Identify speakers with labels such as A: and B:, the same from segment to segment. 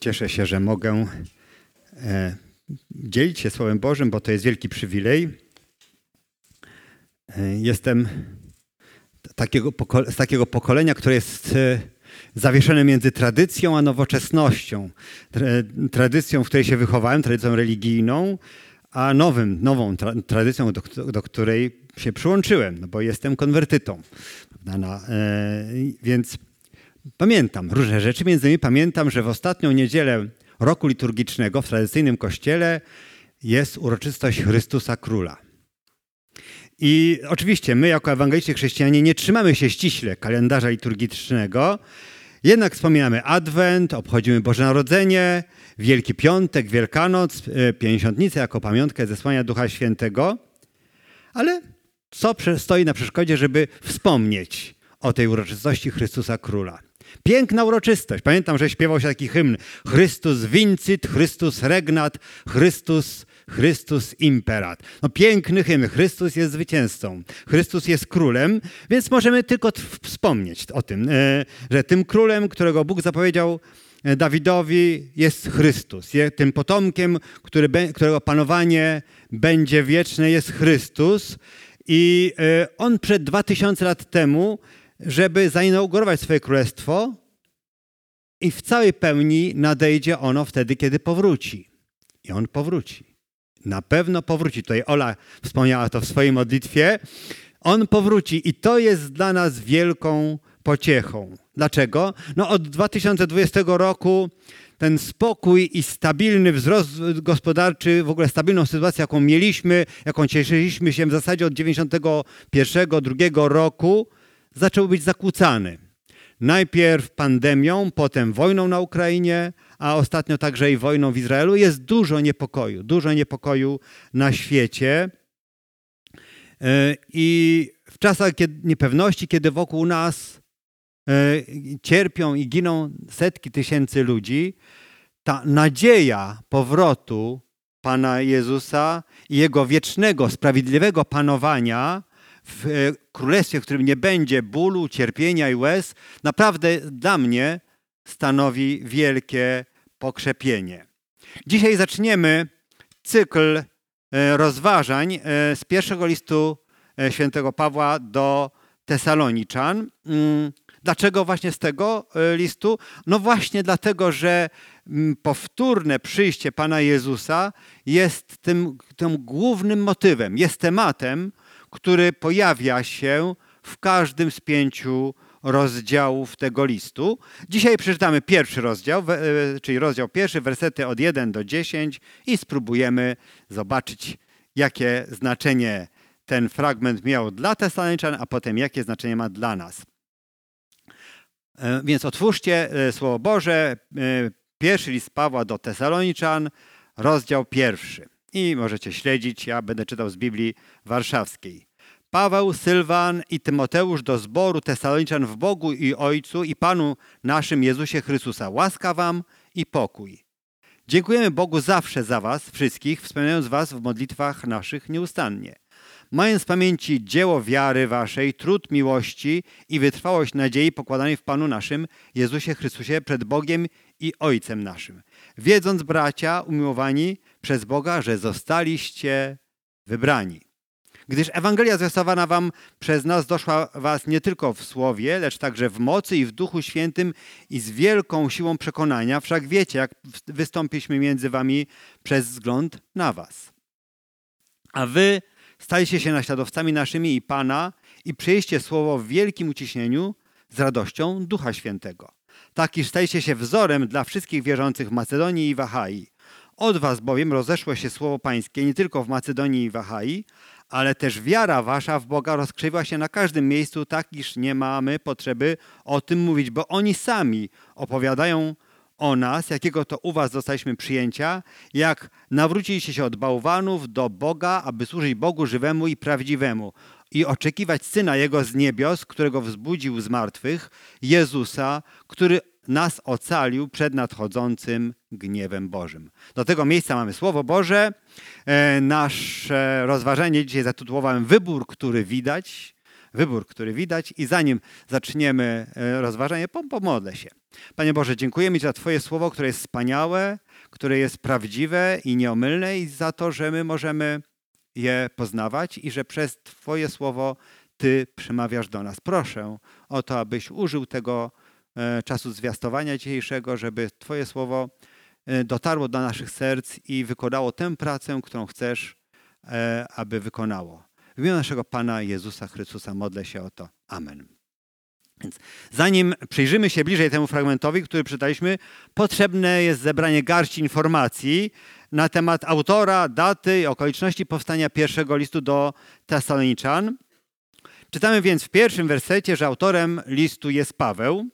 A: Cieszę się, że mogę e, dzielić się Słowem Bożym, bo to jest wielki przywilej. E, jestem takiego z takiego pokolenia, które jest e, zawieszone między tradycją a nowoczesnością. Tradycją, w której się wychowałem, tradycją religijną, a nowym, nową tra tradycją, do, do, której się przyłączyłem, no bo jestem konwertytą. No, więc pamiętam różne rzeczy. Między innymi pamiętam, że w ostatnią niedzielę roku liturgicznego w tradycyjnym kościele jest uroczystość Chrystusa Króla. I oczywiście my, jako ewangeliczni chrześcijanie, nie trzymamy się ściśle kalendarza liturgicznego, jednak wspominamy Adwent, obchodzimy Boże Narodzenie, Wielki Piątek, Wielkanoc, e, Pięćdziesiątnicę jako pamiątkę zesłania Ducha Świętego. Ale co stoi na przeszkodzie, żeby wspomnieć o tej uroczystości Chrystusa Króla? Piękna uroczystość. Pamiętam, że śpiewał się taki hymn Chrystus vincit, Chrystus regnat, Chrystus, Chrystus imperat. No piękny hymn. Chrystus jest zwycięzcą. Chrystus jest królem, więc możemy tylko wspomnieć o tym, e, że tym królem, którego Bóg zapowiedział e, Dawidowi jest Chrystus. Tym potomkiem, którego panowanie będzie wieczne jest Chrystus. I e, on przed dwa tysiące lat temu żeby zainaugurować swoje królestwo i w całej pełni nadejdzie ono wtedy, kiedy powróci. I on powróci. Na pewno powróci. Tutaj Ola wspomniała to w swojej modlitwie. On powróci i to jest dla nas wielką pociechą. Dlaczego? No od 2020 roku ten spokój i stabilny wzrost gospodarczy, w ogóle stabilną sytuację, jaką mieliśmy, jaką cieszyliśmy się w zasadzie od 91, 2 roku, zaczął być zakłócany. Najpierw pandemią, potem wojną na Ukrainie, a ostatnio także i wojną w Izraelu. Jest dużo niepokoju, dużo niepokoju na świecie. E, I w czasach niepewności, kiedy wokół nas e, cierpią i giną setki tysięcy ludzi, ta nadzieja powrotu Pana Jezusa i Jego wiecznego, sprawiedliwego panowania w e, królestwie, w którym nie będzie bólu, cierpienia i łez, naprawdę dla mnie stanowi wielkie pokrzepienie. Dzisiaj zaczniemy cykl e, rozważań e, z pierwszego listu świętego Pawła do Tesaloniczan. Mm, dlaczego właśnie z tego listu? No właśnie dlatego, że mm, powtórne przyjście Pana Jezusa jest tym, tym głównym motywem, jest tematem, który pojawia się w każdym z pięciu rozdziałów tego listu. Dzisiaj przeczytamy pierwszy rozdział, e, czyli rozdział pierwszy, wersety od 1 do 10 i spróbujemy zobaczyć, jakie znaczenie ten fragment miał dla Tesaloniczan, a potem jakie znaczenie ma dla nas. E, więc otwórzcie e, Słowo Boże, pierwszy list Pawła do Tesaloniczan, rozdział pierwszy i możecie śledzić. Ja będę czytał z Biblii Warszawskiej. Paweł, Sylwan i Tymoteusz do zboru Tesaloniczan w Bogu i Ojcu i Panu naszym Jezusie Chrystusa. Łaska wam i pokój. Dziękujemy Bogu zawsze za was wszystkich, wspominając was w modlitwach naszych nieustannie. Mając w pamięci dzieło wiary waszej, trud miłości i wytrwałość nadziei pokładanej w Panu naszym Jezusie Chrystusie przed Bogiem i Ojcem naszym. Wiedząc, bracia, umiłowani, przez Boga, że zostaliście wybrani. Gdyż Ewangelia zwiastowana wam przez nas doszła was nie tylko w słowie, lecz także w mocy i w Duchu Świętym i z wielką siłą przekonania. Wszak wiecie, jak wystąpiliśmy między wami przez wzgląd na was. A wy staliście się naśladowcami naszymi i Pana i przyjście słowo w wielkim uciśnieniu z radością Ducha Świętego. Tak iż stajecie się wzorem dla wszystkich wierzących w Macedonii i w Achai. Od was bowiem rozeszło się słowo pańskie nie tylko w Macedonii i w Achai, ale też wiara wasza w Boga rozkrzywa się na każdym miejscu, tak iż nie mamy potrzeby o tym mówić, bo oni sami opowiadają o nas, jakiego to u was dostaliśmy przyjęcia, jak nawróciliście się od bałwanów do Boga, aby służyć Bogu żywemu i prawdziwemu i oczekiwać Syna Jego z niebios, którego wzbudził z martwych, Jezusa, który nas ocalił przed nadchodzącym gniewem Bożym. Do tego miejsca mamy Słowo Boże. E, nasze rozważanie dzisiaj zatytułowałem Wybór, który widać. Wybór, który widać. I zanim zaczniemy e, rozważanie, pomodlę się. Panie Boże, dziękujemy Ci za Twoje słowo, które jest wspaniałe, które jest prawdziwe i nieomylne i za to, że my możemy je poznawać i że przez Twoje słowo Ty przemawiasz do nas. Proszę o to, abyś użył tego e, czasu zwiastowania dzisiejszego, żeby Twoje słowo e, dotarło do naszych serc i wykonało tę pracę, którą chcesz, e, aby wykonało. W imieniu naszego Pana Jezusa Chrystusa modlę się o to. Amen. Więc zanim przyjrzymy się bliżej temu fragmentowi, który czytaliśmy, potrzebne jest zebranie garści informacji na temat autora, daty i okoliczności powstania pierwszego listu do Tesaloniczan. Czytamy więc w pierwszym wersecie, że autorem listu jest Paweł,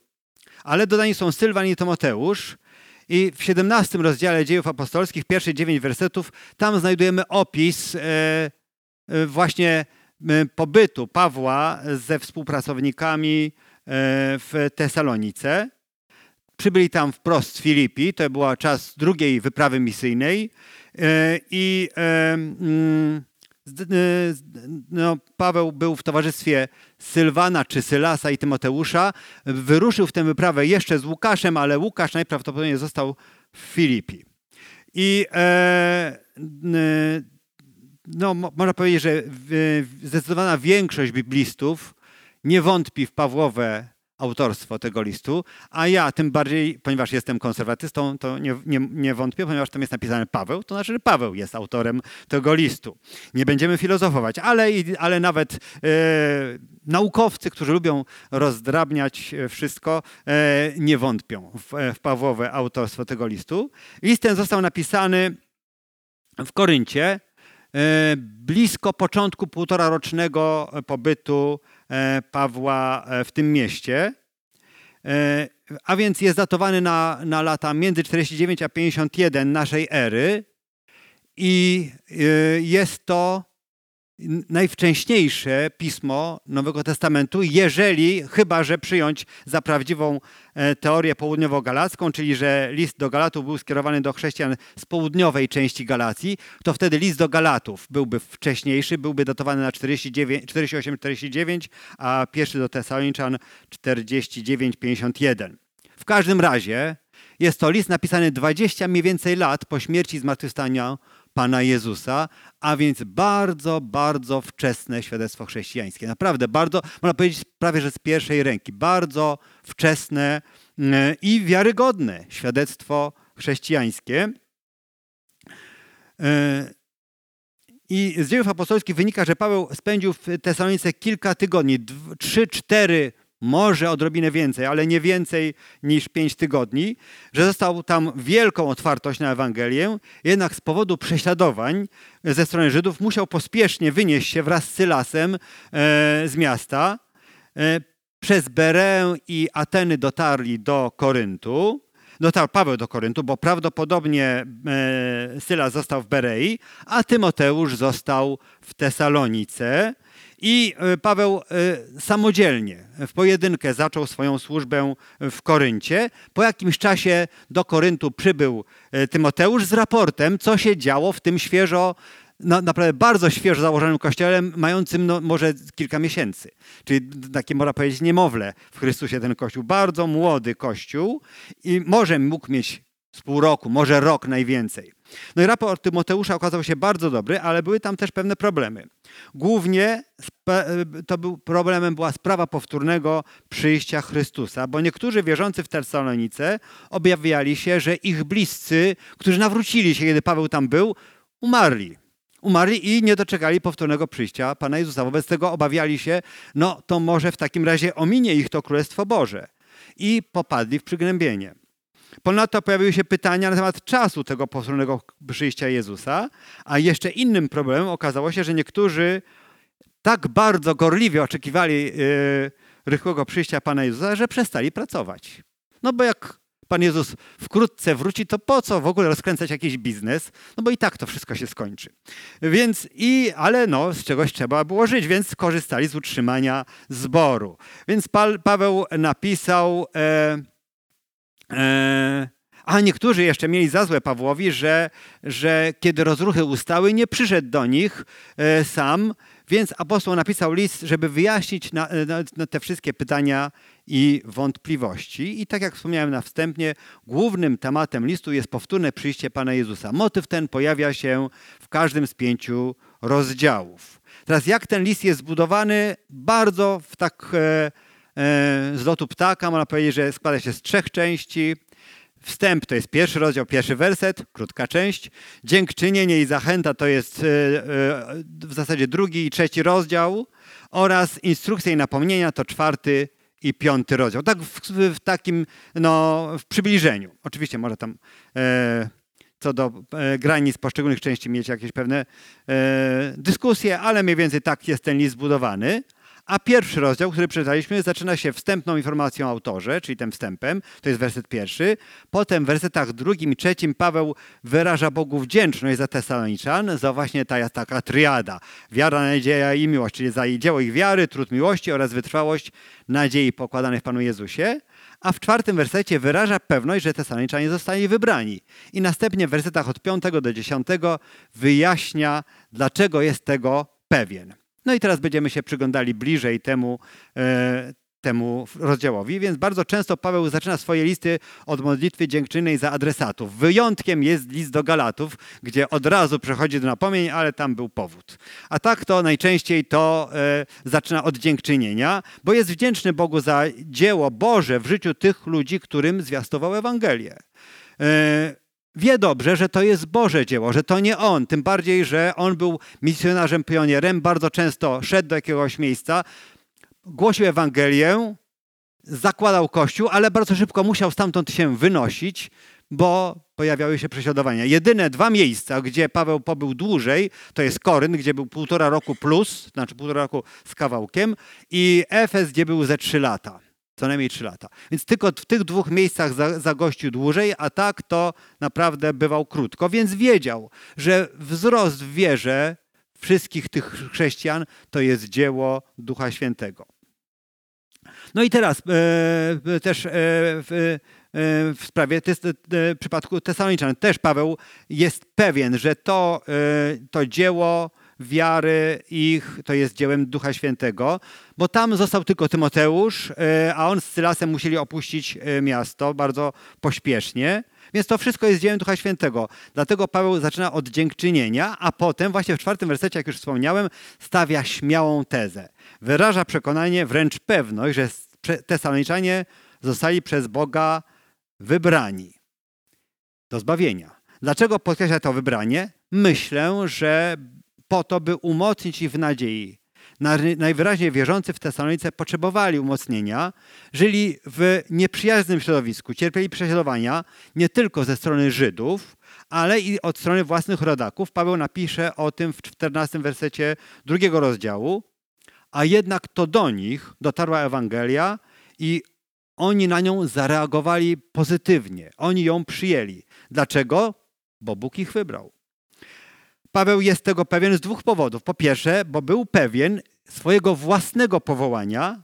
A: ale dodani są Sylwan i Tymoteusz. I w 17 rozdziale dziejów apostolskich, pierwsze dziewięć wersetów, tam znajdujemy opis e, e, właśnie e, pobytu Pawła ze współpracownikami w Tesalonice. Przybyli tam wprost z Filipi, to była czas drugiej wyprawy misyjnej i mm, no, Paweł był w towarzystwie Sylwana czy Sylasa i Tymoteusza. Wyruszył w tę wyprawę jeszcze z Łukaszem, ale Łukasz najprawdopodobniej został w Filipi. I e, no, można powiedzieć, że zdecydowana większość biblistów nie wątpi w Pawłowe autorstwo tego listu, a ja tym bardziej, ponieważ jestem konserwatystą, to nie, nie, nie, wątpię, ponieważ tam jest napisane Paweł, to znaczy, że Paweł jest autorem tego listu. Nie będziemy filozofować, ale, ale nawet e, naukowcy, którzy lubią rozdrabniać wszystko, e, nie wątpią w, w Pawłowe autorstwo tego listu. List ten został napisany w Koryncie, e, blisko początku półtora rocznego pobytu E, Pawła e, w tym mieście. E, a więc jest datowany na, na lata między 49 a 51 naszej ery i jest to najwcześniejsze pismo Nowego Testamentu, jeżeli, chyba że przyjąć za prawdziwą e, teorię południowo-galacką, czyli że list do Galatów był skierowany do chrześcijan z południowej części Galacji, to wtedy list do Galatów byłby wcześniejszy, byłby datowany na 48-49, a pierwszy do Tesaloniczan 49-51. W każdym razie jest to list napisany 20 mniej więcej lat po śmierci i zmartwychwstaniu Pana Jezusa, a więc bardzo, bardzo wczesne świadectwo chrześcijańskie. Naprawdę bardzo, można powiedzieć prawie, że z pierwszej ręki, bardzo wczesne mm, i wiarygodne świadectwo chrześcijańskie. E, I z dziejów apostolskich wynika, że Paweł spędził w Tesalonice kilka tygodni, trzy, cztery może odrobinę więcej, ale nie więcej niż pięć tygodni, że został tam wielką otwartość na Ewangelię, jednak z powodu prześladowań ze strony Żydów musiał pospiesznie wynieść się wraz z Sylasem e, z miasta. E, przez Berę i Ateny dotarli do Koryntu. Dotarł Paweł do Koryntu, bo prawdopodobnie e, Sylas został w Berei, a Tymoteusz został w Tesalonice. I e, Paweł e, samodzielnie, w pojedynkę zaczął swoją służbę w Koryncie. Po jakimś czasie do Koryntu przybył e, Tymoteusz z raportem, co się działo w tym świeżo na, naprawdę bardzo świeżo założonym kościele, mającym no, może kilka miesięcy. Czyli takie, można powiedzieć, niemowlę w Chrystusie ten kościół. Bardzo młody kościół i może mógł mieć z pół roku, może rok najwięcej. No i raport Tymoteusza okazał się bardzo dobry, ale były tam też pewne problemy. Głównie to był problemem była sprawa powtórnego przyjścia Chrystusa, bo niektórzy wierzący w Tesalonice objawiali się, że ich bliscy, którzy nawrócili się, kiedy Paweł tam był, umarli. Umarli i nie doczekali powtórnego przyjścia Pana Jezusa. Wobec tego obawiali się, no to może w takim razie ominie ich to Królestwo Boże. I popadli w przygnębienie. Ponadto pojawiły się pytania na temat czasu tego powtórnego przyjścia Jezusa, a jeszcze innym problemem okazało się, że niektórzy tak bardzo gorliwie oczekiwali yy, rychłego przyjścia Pana Jezusa, że przestali pracować. No bo jak Pan Jezus wkrótce wróci, to po co w ogóle rozkręcać jakiś biznes? No bo i tak to wszystko się skończy. Więc i, ale no, z czegoś trzeba było żyć, więc korzystali z utrzymania zboru. Więc pa, Paweł napisał... E, a niektórzy jeszcze mieli za złe Pawłowi, że, że kiedy rozruchy ustały, nie przyszedł do nich e, sam, Więc apostoł napisał list, żeby wyjaśnić na, na, na te wszystkie pytania i wątpliwości. I tak jak wspomniałem na wstępie, głównym tematem listu jest powtórne przyjście Pana Jezusa. Motyw ten pojawia się w każdym z pięciu rozdziałów. Teraz jak ten list jest zbudowany? Bardzo w tak e, e, z lotu ptaka, można powiedzieć, że składa się z trzech części. Wstęp to jest pierwszy rozdział, pierwszy werset, krótka część. Dziękczynienie i zachęta to jest e, e, w zasadzie drugi i trzeci rozdział. Oraz instrukcje i napomnienia to czwarty i piąty rozdział. Tak w, w takim no, w przybliżeniu. Oczywiście może tam e, co do e, granic poszczególnych części mieć jakieś pewne e, dyskusje, ale mniej więcej tak jest ten list zbudowany. A pierwszy rozdział, który przeczytaliśmy, zaczyna się wstępną informacją o autorze, czyli tym wstępem, to jest werset pierwszy. Potem w wersetach drugim i trzecim Paweł wyraża Bogu wdzięczność za Tesaloniczan, za właśnie ta taka triada. Wiara, nadzieja i miłość, czyli za dzieło ich wiary, trud miłości oraz wytrwałość nadziei pokładanych w Panu Jezusie. A w czwartym wersecie wyraża pewność, że Tesaloniczanie zostali wybrani. I następnie w wersetach od 5 do 10 wyjaśnia, dlaczego jest tego pewien. No i teraz będziemy się przyglądali bliżej temu, e, temu rozdziałowi, więc bardzo często Paweł zaczyna swoje listy od modlitwy dziękczynnej za adresatów. Wyjątkiem jest list do Galatów, gdzie od razu przechodzi do napomnień, ale tam był powód. A tak to najczęściej to e, zaczyna od dziękczynienia, bo jest wdzięczny Bogu za dzieło Boże w życiu tych ludzi, którym zwiastował Ewangelię. E, wie dobrze, że to jest Boże dzieło, że to nie on. Tym bardziej, że on był misjonarzem, pionierem, bardzo często szedł do jakiegoś miejsca, głosił Ewangelię, zakładał kościół, ale bardzo szybko musiał stamtąd się wynosić, bo pojawiały się prześladowania. Jedyne dwa miejsca, gdzie Paweł pobył dłużej, to jest Koryn, gdzie był półtora roku plus, znaczy półtora roku z kawałkiem, i Efes, gdzie był ze trzy lata co najmniej 3 lata. Więc tylko w tych dwóch miejscach zagościł dłużej, a tak to naprawdę bywał krótko, więc wiedział, że wzrost w wierze wszystkich tych chrześcijan to jest dzieło Ducha Świętego. No i teraz e, też e, w, e, w sprawie tes, e, w przypadku Tesaloniczan też Paweł jest pewien, że to, e, to dzieło wiary ich, to jest dziełem Ducha Świętego, bo tam został tylko Tymoteusz, e, a on z Sylasem musieli opuścić e, miasto bardzo pośpiesznie. Więc to wszystko jest dziełem Ducha Świętego. Dlatego Paweł zaczyna od dziękczynienia, a potem właśnie w czwartym wersecie, jak już wspomniałem, stawia śmiałą tezę. Wyraża przekonanie, wręcz pewność, że Tesaloniczanie zostali przez Boga wybrani do zbawienia. Dlaczego podkreśla to wybranie? Myślę, że po to, by umocnić ich w nadziei. Najwyraźniej wierzący w Tesalonice potrzebowali umocnienia, żyli w nieprzyjaznym środowisku, cierpieli prześladowania nie tylko ze strony Żydów, ale i od strony własnych rodaków. Paweł napisze o tym w 14 wersecie drugiego rozdziału. A jednak to do nich dotarła Ewangelia i oni na nią zareagowali pozytywnie. Oni ją przyjęli. Dlaczego? Bo Bóg ich wybrał. Paweł jest tego pewien z dwóch powodów. Po pierwsze, bo był pewien swojego własnego powołania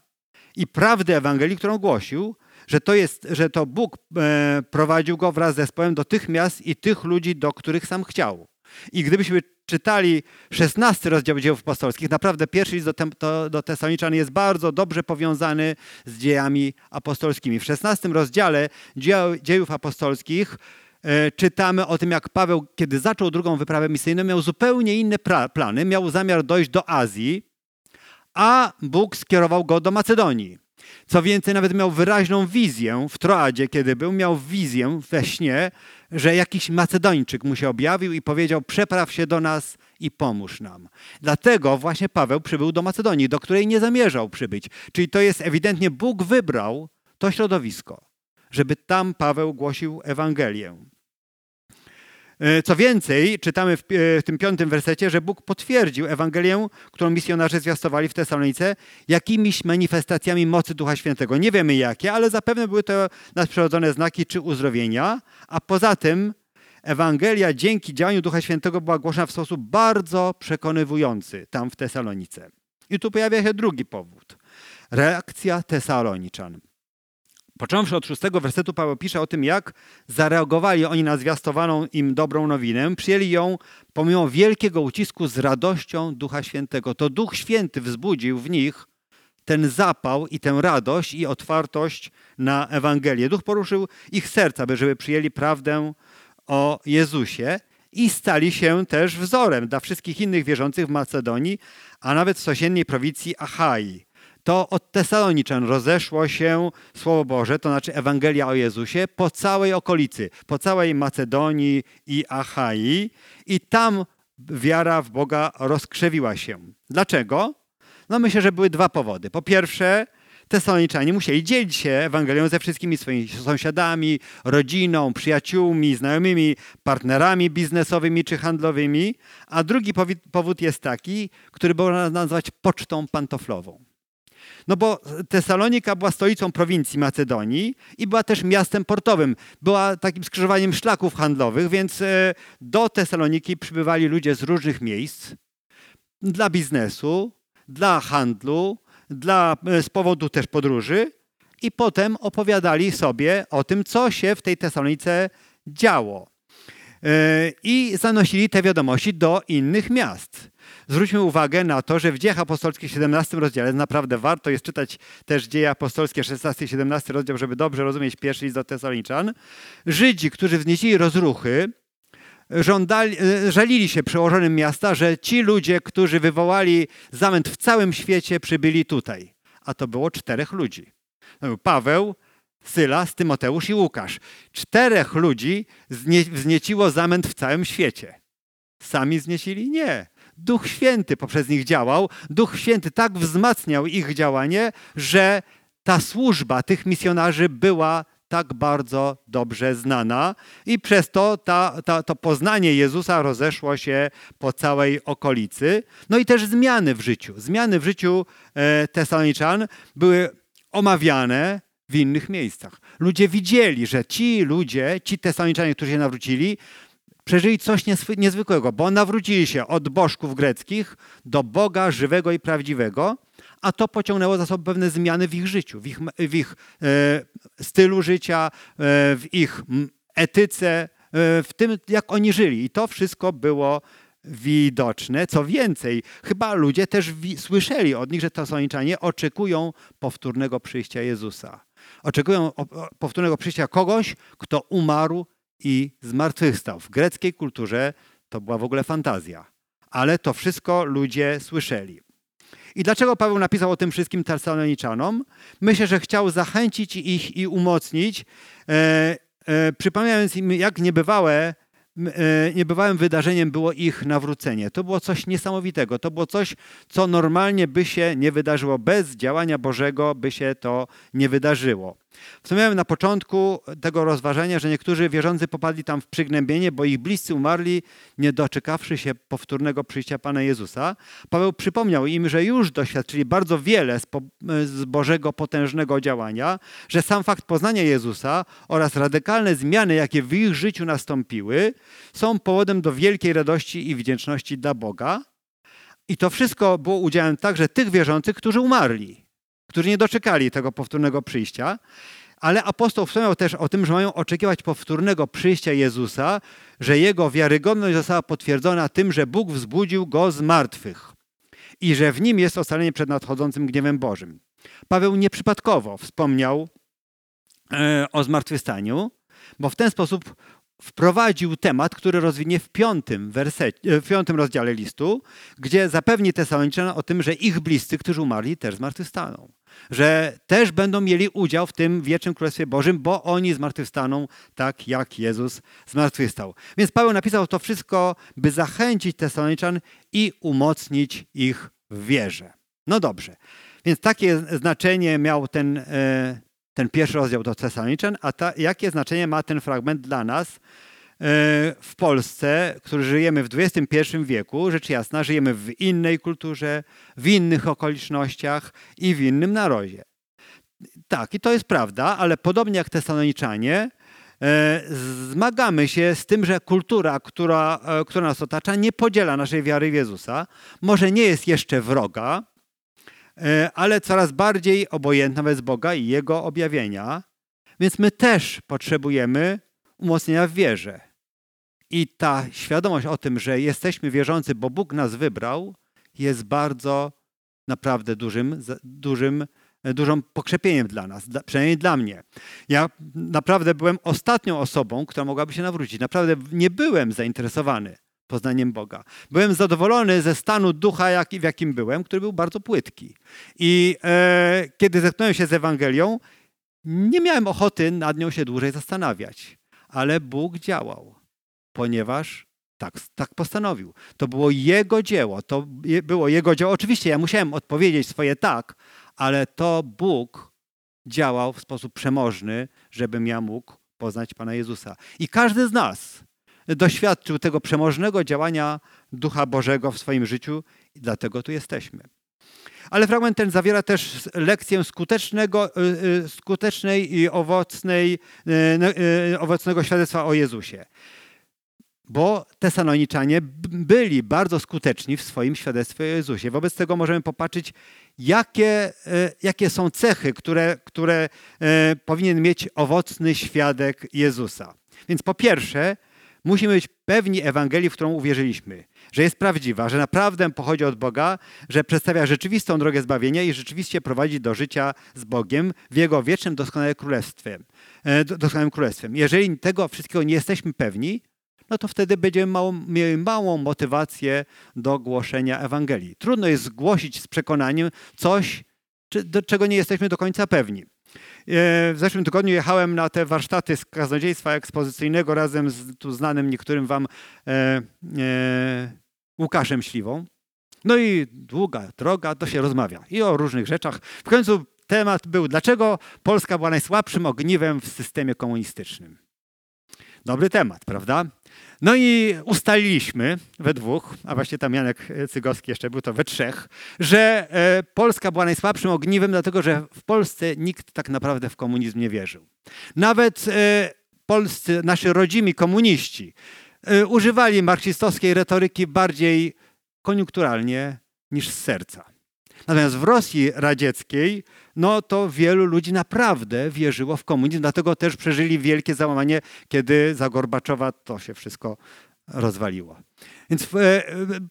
A: i prawdy Ewangelii, którą głosił, że to, jest, że to Bóg e, prowadził go wraz z zespołem do tych miast i tych ludzi, do których sam chciał. I gdybyśmy czytali 16 rozdział dziejów apostolskich, naprawdę pierwszy list do, do, do Tesaloniczan jest bardzo dobrze powiązany z dziejami apostolskimi. W 16 rozdziale dziejów apostolskich czytamy o tym, jak Paweł, kiedy zaczął drugą wyprawę misyjną, miał zupełnie inne plany. Miał zamiar dojść do Azji, a Bóg skierował go do Macedonii. Co więcej, nawet miał wyraźną wizję w Troadzie, kiedy był, miał wizję we śnie, że jakiś Macedończyk mu się objawił i powiedział: Przepraw się do nas i pomóż nam. Dlatego właśnie Paweł przybył do Macedonii, do której nie zamierzał przybyć. Czyli to jest ewidentnie Bóg wybrał to środowisko, żeby tam Paweł głosił Ewangelię. E, co więcej, czytamy w, e, w, tym piątym wersecie, że Bóg potwierdził Ewangelię, którą misjonarze zwiastowali w Tesalonice, jakimiś manifestacjami mocy Ducha Świętego. Nie wiemy jakie, ale zapewne były to nadprzyrodzone znaki czy uzdrowienia, a poza tym Ewangelia dzięki działaniu Ducha Świętego była głoszona w sposób bardzo przekonywujący tam w Tesalonice. I tu pojawia się drugi powód. Reakcja Tesaloniczan. Począwszy od szóstego wersetu, Paweł pisze o tym, jak zareagowali oni na zwiastowaną im dobrą nowinę. Przyjęli ją pomimo wielkiego ucisku z radością Ducha Świętego. To Duch Święty wzbudził w nich ten zapał i tę radość i otwartość na Ewangelię. Duch poruszył ich serca, by żeby przyjęli prawdę o Jezusie i stali się też wzorem dla wszystkich innych wierzących w Macedonii, a nawet w sąsiedniej prowincji Achai to od Tesaloniczan rozeszło się Słowo Boże, to znaczy Ewangelia o Jezusie, po całej okolicy, po całej Macedonii i Achai i tam wiara w Boga rozkrzewiła się. Dlaczego? No myślę, że były dwa powody. Po pierwsze, Tesaloniczanie musieli dzielić się Ewangelią ze wszystkimi swoimi sąsiadami, rodziną, przyjaciółmi, znajomymi, partnerami biznesowymi czy handlowymi. A drugi powód jest taki, który można nazwać pocztą pantoflową. No bo Tesalonika była stolicą prowincji Macedonii i była też miastem portowym. Była takim skrzyżowaniem szlaków handlowych, więc e, do Tesaloniki przybywali ludzie z różnych miejsc dla biznesu, dla handlu, dla, e, z powodu też podróży i potem opowiadali sobie o tym, co się w tej Tesalonice działo. E, I zanosili te wiadomości do innych miast zwróćmy uwagę na to, że w Dziejach Apostolskich 17 rozdziale, naprawdę warto jest czytać też Dzieje Apostolskie 16 i 17 rozdział, żeby dobrze rozumieć pierwszy list do Tesaloniczan, Żydzi, którzy wznieśli rozruchy, żądali, e, żalili się przełożonym miasta, że ci ludzie, którzy wywołali zamęt w całym świecie, przybyli tutaj. A to było czterech ludzi. Paweł, Sylas, Tymoteusz i Łukasz. Czterech ludzi wznieciło zamęt w całym świecie. Sami zniecili? Nie. Duch Święty poprzez nich działał. Duch Święty tak wzmacniał ich działanie, że ta służba tych misjonarzy była tak bardzo dobrze znana i przez to ta, ta, to poznanie Jezusa rozeszło się po całej okolicy. No i też zmiany w życiu. Zmiany w życiu e, Tesaloniczan były omawiane w innych miejscach. Ludzie widzieli, że ci ludzie, ci Tesaloniczanie, którzy się nawrócili, przeżyli coś niezwykłego, bo nawrócili się od bożków greckich do Boga żywego i prawdziwego, a to pociągnęło za sobą pewne zmiany w ich życiu, w ich, w ich e, stylu życia, e, w ich etyce, e, w tym, jak oni żyli. I to wszystko było widoczne. Co więcej, chyba ludzie też słyszeli od nich, że Tesaloniczanie oczekują powtórnego przyjścia Jezusa. Oczekują powtórnego przyjścia kogoś, kto umarł i zmartwychwstał. W greckiej kulturze to była w ogóle fantazja, ale to wszystko ludzie słyszeli. I dlaczego Paweł napisał o tym wszystkim Tarsaloniczanom? Myślę, że chciał zachęcić ich i umocnić, e, e, przypominając im, jak niebywałe E, niebywałym wydarzeniem było ich nawrócenie. To było coś niesamowitego. To było coś, co normalnie by się nie wydarzyło. Bez działania Bożego by się to nie wydarzyło. Wspomniałem na początku tego rozważania, że niektórzy wierzący popadli tam w przygnębienie, bo ich bliscy umarli, nie doczekawszy się powtórnego przyjścia Pana Jezusa. Paweł przypomniał im, że już doświadczyli bardzo wiele z Bożego potężnego działania, że sam fakt poznania Jezusa oraz radykalne zmiany, jakie w ich życiu nastąpiły, są powodem do wielkiej radości i wdzięczności dla Boga. I to wszystko było udziałem także tych wierzących, którzy umarli, którzy nie doczekali tego powtórnego przyjścia. Ale apostoł wspomniał też o tym, że mają oczekiwać powtórnego przyjścia Jezusa, że jego wiarygodność została potwierdzona tym, że Bóg wzbudził go z martwych i że w nim jest ocalenie przed nadchodzącym gniewem Bożym. Paweł nieprzypadkowo wspomniał e, o zmartwychwstaniu, bo w ten sposób wprowadził temat, który rozwinie w piątym, wersecie, w piątym rozdziale listu, gdzie zapewni Tesaloniczan o tym, że ich bliscy, którzy umarli, też zmartwychwstaną. Że też będą mieli udział w tym wiecznym Królestwie Bożym, bo oni zmartwychwstaną tak, jak Jezus zmartwychwstał. Więc Paweł napisał to wszystko, by zachęcić Tesaloniczan i umocnić ich w wierze. No dobrze. Więc takie znaczenie miał ten, e, ten pierwszy rozdział do Tesaloniczan, a ta, jakie znaczenie ma ten fragment dla nas e, w Polsce, którzy żyjemy w XXI wieku, rzecz jasna, żyjemy w innej kulturze, w innych okolicznościach i w innym narodzie. Tak, i to jest prawda, ale podobnie jak Tesaloniczanie, e, zmagamy się z tym, że kultura, która, e, która nas otacza, nie podziela naszej wiary w Jezusa. Może nie jest jeszcze wroga, ale coraz bardziej obojętna wobec Boga i Jego objawienia. Więc my też potrzebujemy umocnienia w wierze. I ta świadomość o tym, że jesteśmy wierzący, bo Bóg nas wybrał, jest bardzo naprawdę dużym, dużym, dużą pokrzepieniem dla nas, przynajmniej dla mnie. Ja naprawdę byłem ostatnią osobą, która mogłaby się nawrócić. Naprawdę nie byłem zainteresowany poznaniem Boga. Byłem zadowolony ze stanu ducha, jak, w jakim byłem, który był bardzo płytki. I e, kiedy zetknąłem się z Ewangelią, nie miałem ochoty nad nią się dłużej zastanawiać. Ale Bóg działał, ponieważ tak, tak postanowił. To było Jego dzieło, to było Jego dzieło. Oczywiście ja musiałem odpowiedzieć swoje tak, ale to Bóg działał w sposób przemożny, żebym ja mógł poznać Pana Jezusa. I każdy z nas doświadczył tego przemożnego działania Ducha Bożego w swoim życiu i dlatego tu jesteśmy. Ale fragment ten zawiera też lekcję skutecznego, y, y, skutecznej i owocnej, y, owocnego świadectwa o Jezusie. Bo Tesaloniczanie byli bardzo skuteczni w swoim świadectwie o Jezusie. Wobec tego możemy popatrzeć, jakie, jakie są cechy, które, które powinien mieć owocny świadek Jezusa. Więc po pierwsze, Musimy być pewni Ewangelii, w którą uwierzyliśmy, że jest prawdziwa, że naprawdę pochodzi od Boga, że przedstawia rzeczywistą drogę zbawienia i rzeczywiście prowadzi do życia z Bogiem w Jego wiecznym doskonałym królestwem. E, doskonałym królestwem. Jeżeli tego wszystkiego nie jesteśmy pewni, no to wtedy będziemy małą, mieli małą motywację do głoszenia Ewangelii. Trudno jest zgłosić z przekonaniem coś, do czego nie jesteśmy do końca pewni. E, w zeszłym tygodniu jechałem na te warsztaty z kaznodziejstwa ekspozycyjnego razem z tu znanym niektórym wam e, e, Łukaszem Śliwą. No i długa droga, to się rozmawia i o różnych rzeczach. W końcu temat był, dlaczego Polska była najsłabszym ogniwem w systemie komunistycznym. Dobry temat, prawda? No i ustaliliśmy we dwóch, a właśnie tam Janek Cygowski jeszcze był, to we trzech, że e, Polska była najsłabszym ogniwem, dlatego że w Polsce nikt tak naprawdę w komunizm nie wierzył. Nawet e, polscy, nasi rodzimi komuniści e, używali marksistowskiej retoryki bardziej koniunkturalnie niż z serca. Natomiast w Rosji radzieckiej, no to wielu ludzi naprawdę wierzyło w komunizm, dlatego też przeżyli wielkie załamanie, kiedy za Gorbaczowa to się wszystko rozwaliło. Więc e,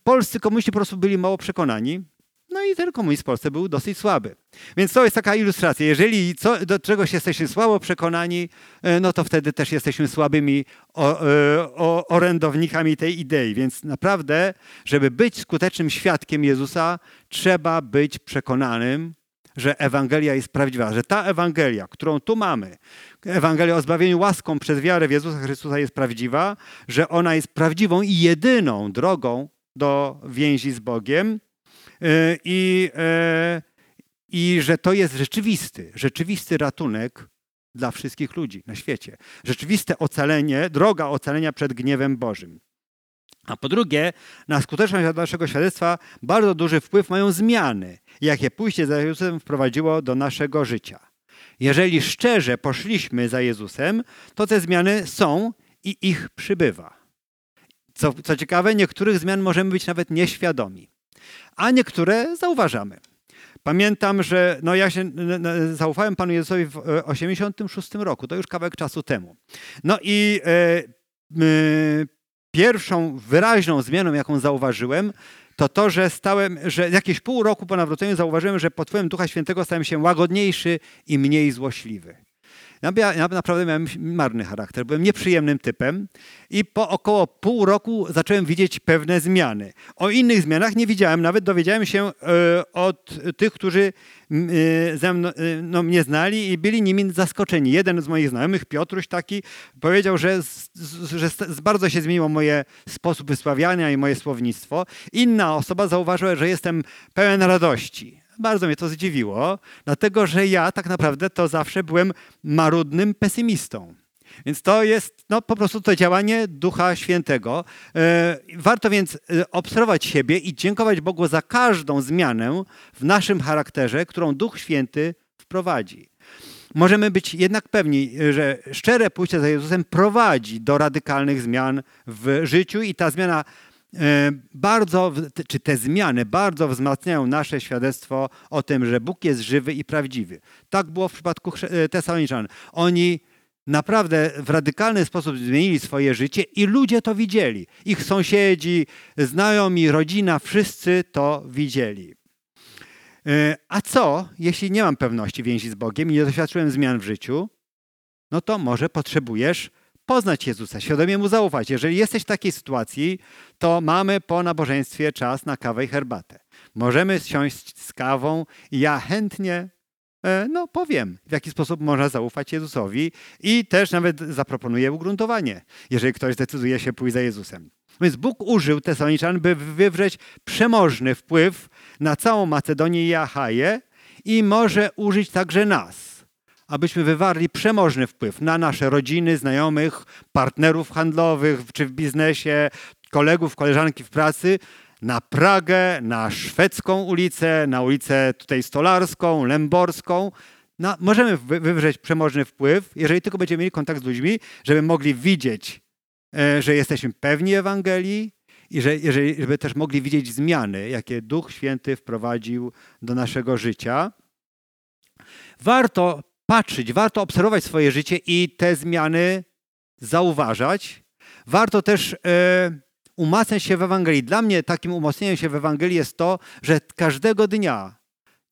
A: polscy komuniści po prostu byli mało przekonani, no i ten komunizm w Polsce był dosyć słaby. Więc to jest taka ilustracja. Jeżeli co, do czegoś jesteśmy słabo przekonani, e, no to wtedy też jesteśmy słabymi o, e, o, orędownikami tej idei. Więc naprawdę, żeby być skutecznym świadkiem Jezusa, trzeba być przekonanym, że Ewangelia jest prawdziwa, że ta Ewangelia, którą tu mamy, Ewangelia o zbawieniu łaską przez wiarę w Jezusa Chrystusa jest prawdziwa, że ona jest prawdziwą i jedyną drogą do więzi z Bogiem i, e, i że to jest rzeczywisty, rzeczywisty ratunek dla wszystkich ludzi na świecie. Rzeczywiste ocalenie, droga ocalenia przed gniewem Bożym. A po drugie, na skuteczność naszego świadectwa bardzo duży wpływ mają zmiany, jakie pójście za Jezusem wprowadziło do naszego życia. Jeżeli szczerze poszliśmy za Jezusem, to te zmiany są i ich przybywa. Co, co ciekawe, niektórych zmian możemy być nawet nieświadomi a niektóre zauważamy. Pamiętam, że no ja się zaufałem Panu Jezusowi w 1986 e, roku, to już kawałek czasu temu. No i e, e, pierwszą wyraźną zmianą, jaką zauważyłem, to to, że stałem, że jakieś pół roku po nawróceniu zauważyłem, że pod wpływem Ducha Świętego stałem się łagodniejszy i mniej złośliwy. Ja, ja naprawdę miałem marny charakter, byłem nieprzyjemnym typem i po około pół roku zacząłem widzieć pewne zmiany. O innych zmianach nie widziałem, nawet dowiedziałem się e, od tych, którzy mną, e, no, mnie znali i byli nimi zaskoczeni. Jeden z moich znajomych, Piotruś taki, powiedział, że, że bardzo się zmieniło moje sposób wysławiania i moje słownictwo. Inna osoba zauważyła, że jestem pełen radości bardzo mnie to zdziwiło, dlatego że ja tak naprawdę to zawsze byłem marudnym pesymistą. Więc to jest no, po prostu to działanie Ducha Świętego. E, warto więc e, obserwować siebie i dziękować Bogu za każdą zmianę w naszym charakterze, którą Duch Święty wprowadzi. Możemy być jednak pewni, że szczere pójście za Jezusem prowadzi do radykalnych zmian w życiu i ta zmiana e, bardzo, czy te zmiany bardzo wzmacniają nasze świadectwo o tym, że Bóg jest żywy i prawdziwy. Tak było w przypadku e, Tesaloniczan. Oni naprawdę w radykalny sposób zmienili swoje życie i ludzie to widzieli. Ich sąsiedzi, znajomi, rodzina, wszyscy to widzieli. E, a co, jeśli nie mam pewności więzi z Bogiem i nie doświadczyłem zmian w życiu? No to może potrzebujesz poznać Jezusa, świadomie Mu zaufać. Jeżeli jesteś w takiej sytuacji, to mamy po nabożeństwie czas na kawę i herbatę. Możemy siąść z kawą i ja chętnie e, no, powiem, w jaki sposób można zaufać Jezusowi i też nawet zaproponuję ugruntowanie, jeżeli ktoś zdecyduje się pójść za Jezusem. Więc Bóg użył Tesaloniczan, by wywrzeć przemożny wpływ na całą Macedonię i Achaję i może użyć także nas, abyśmy wywarli przemożny wpływ na nasze rodziny, znajomych, partnerów handlowych czy w biznesie, kolegów, koleżanki w pracy, na Pragę, na szwedzką ulicę, na ulicę tutaj stolarską, lęborską. Na, możemy wywrzeć przemożny wpływ, jeżeli tylko będziemy mieli kontakt z ludźmi, żeby mogli widzieć, e, że jesteśmy pewni Ewangelii i że, jeżeli, żeby też mogli widzieć zmiany, jakie Duch Święty wprowadził do naszego życia. Warto patrzeć, warto obserwować swoje życie i te zmiany zauważać. Warto też e, umacniać się w Ewangelii. Dla mnie takim umocnieniem się w Ewangelii jest to, że każdego dnia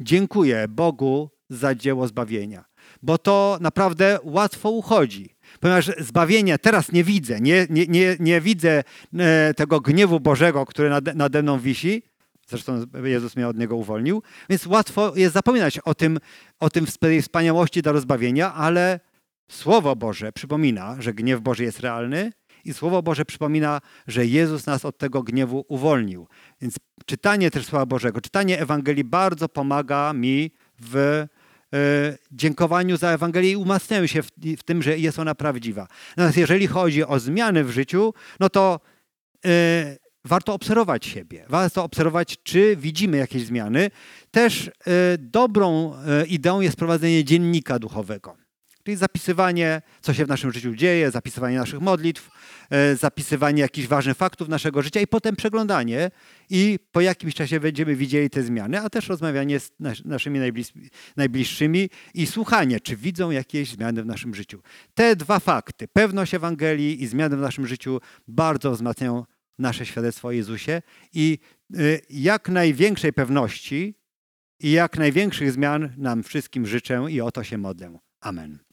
A: dziękuję Bogu za dzieło zbawienia, bo to naprawdę łatwo uchodzi. Ponieważ zbawienie teraz nie widzę, nie, nie, nie, nie widzę e, tego gniewu Bożego, który nade, nade mną wisi, Zresztą Jezus mnie od niego uwolnił. Więc łatwo jest zapominać o tym, o tym wspaniałości do rozbawienia, ale Słowo Boże przypomina, że gniew Boży jest realny i Słowo Boże przypomina, że Jezus nas od tego gniewu uwolnił. Więc czytanie też Słowa Bożego, czytanie Ewangelii bardzo pomaga mi w e, dziękowaniu za Ewangelię i umacniają się w, w, tym, że jest ona prawdziwa. Natomiast jeżeli chodzi o zmiany w życiu, no to e, warto obserwować siebie, warto obserwować, czy widzimy jakieś zmiany. Też e, dobrą e, ideą jest prowadzenie dziennika duchowego, czyli zapisywanie, co się w naszym życiu dzieje, zapisywanie naszych modlitw, e, zapisywanie jakichś ważnych faktów naszego życia i potem przeglądanie i po jakimś czasie będziemy widzieli te zmiany, a też rozmawianie z naszymi najbliższymi i słuchanie, czy widzą jakieś zmiany w naszym życiu. Te dwa fakty, pewność Ewangelii i zmiany w naszym życiu bardzo wzmacniają nasze świadectwo o Jezusie i y, jak największej pewności i jak największych zmian nam wszystkim życzę i o to się modlę. Amen.